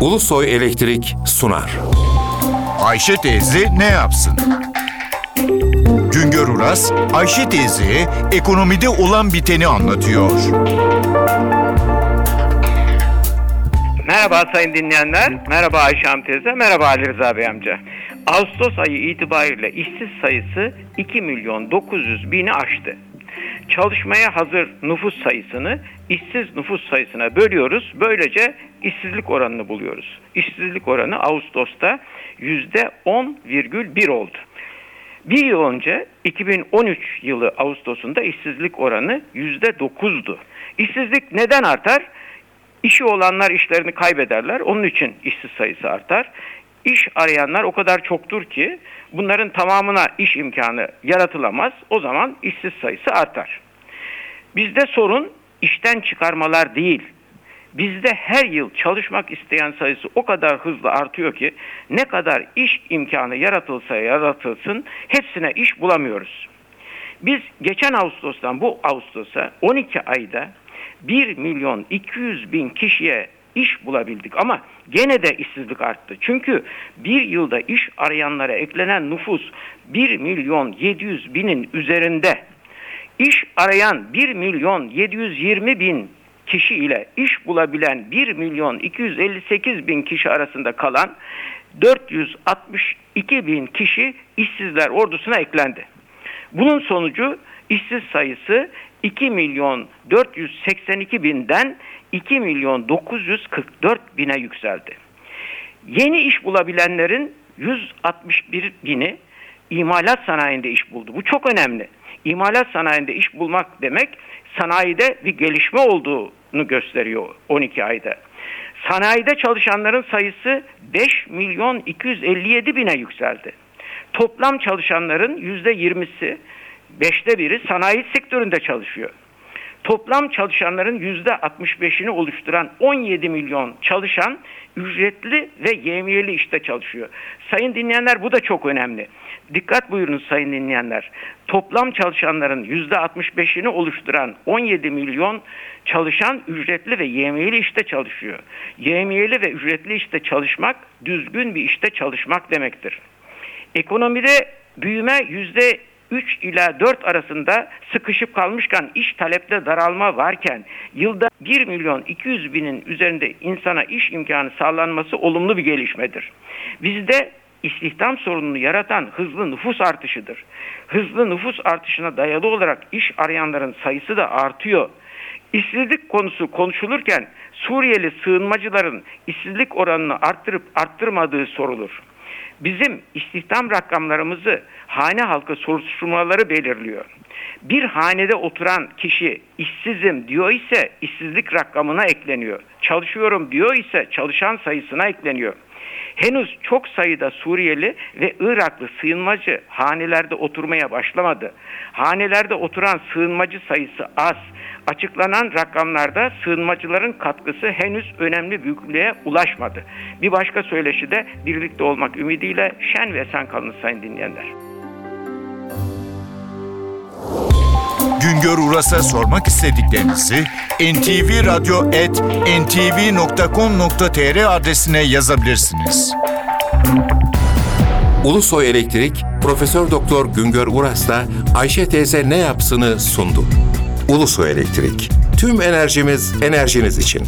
Ulusoy Elektrik sunar. Ayşe teyze ne yapsın? Güngör Uras, Ayşe teyze ekonomide olan biteni anlatıyor. Merhaba sayın dinleyenler, merhaba Ayşe Hanım teyze, merhaba Ali Rıza Bey amca. Ağustos ayı itibariyle işsiz sayısı 2 milyon 900 bini aştı. Çalışmaya hazır nüfus sayısını işsiz nüfus sayısına bölüyoruz. Böylece işsizlik oranını buluyoruz. İşsizlik oranı Ağustos'ta %10,1 oldu. Bir yıl önce 2013 yılı Ağustos'unda işsizlik oranı %9'du. İşsizlik neden artar? İşi olanlar işlerini kaybederler. Onun için işsiz sayısı artar. İş arayanlar o kadar çoktur ki bunların tamamına iş imkanı yaratılamaz. O zaman işsiz sayısı artar. Bizde sorun işten çıkarmalar değil. Bizde her yıl çalışmak isteyen sayısı o kadar hızlı artıyor ki ne kadar iş imkanı yaratılsa yaratılsın hepsine iş bulamıyoruz. Biz geçen Ağustos'tan bu Ağustos'a 12 ayda 1 milyon 200 bin kişiye iş bulabildik ama gene de işsizlik arttı. Çünkü bir yılda iş arayanlara eklenen nüfus 1 milyon 700 binin üzerinde. İş arayan 1 milyon 720 bin kişi ile iş bulabilen 1 milyon 258 bin kişi arasında kalan 462 bin kişi işsizler ordusuna eklendi. Bunun sonucu işsiz sayısı 2 milyon 482 binden 2 milyon 944 bine yükseldi. Yeni iş bulabilenlerin 161 bini imalat sanayinde iş buldu. Bu çok önemli. İmalat sanayinde iş bulmak demek sanayide bir gelişme olduğunu gösteriyor 12 ayda. Sanayide çalışanların sayısı 5 milyon 257 bine yükseldi. Toplam çalışanların yüzde yirmisi, beşte biri sanayi sektöründe çalışıyor. Toplam çalışanların yüzde 65'ini oluşturan 17 milyon çalışan ücretli ve yemiyeli işte çalışıyor. Sayın dinleyenler bu da çok önemli. Dikkat buyurunuz sayın dinleyenler. Toplam çalışanların yüzde 65'ini oluşturan 17 milyon çalışan ücretli ve yemiyeli işte çalışıyor. Yemiyeli ve ücretli işte çalışmak düzgün bir işte çalışmak demektir. Ekonomide büyüme yüzde 3 ila 4 arasında sıkışıp kalmışken iş talepte daralma varken yılda 1 milyon 200 binin üzerinde insana iş imkanı sağlanması olumlu bir gelişmedir. Bizde istihdam sorununu yaratan hızlı nüfus artışıdır. Hızlı nüfus artışına dayalı olarak iş arayanların sayısı da artıyor. İşsizlik konusu konuşulurken Suriyeli sığınmacıların işsizlik oranını arttırıp arttırmadığı sorulur. Bizim istihdam rakamlarımızı hane halkı soruşturmaları belirliyor. Bir hanede oturan kişi işsizim diyor ise işsizlik rakamına ekleniyor. Çalışıyorum diyor ise çalışan sayısına ekleniyor. Henüz çok sayıda Suriyeli ve Iraklı sığınmacı hanelerde oturmaya başlamadı. Hanelerde oturan sığınmacı sayısı az. Açıklanan rakamlarda sığınmacıların katkısı henüz önemli büyüklüğe ulaşmadı. Bir başka söyleşi de birlikte olmak ümidiyle şen ve sen kalın sayın dinleyenler. Güngör Uras'a sormak istediklerinizi ntvradio.ntv.com.tr adresine yazabilirsiniz. Ulusoy Elektrik Profesör Doktor Güngör Uras'la Ayşe teyze ne yapsını sundu. Ulusoy Elektrik. Tüm enerjimiz enerjiniz için.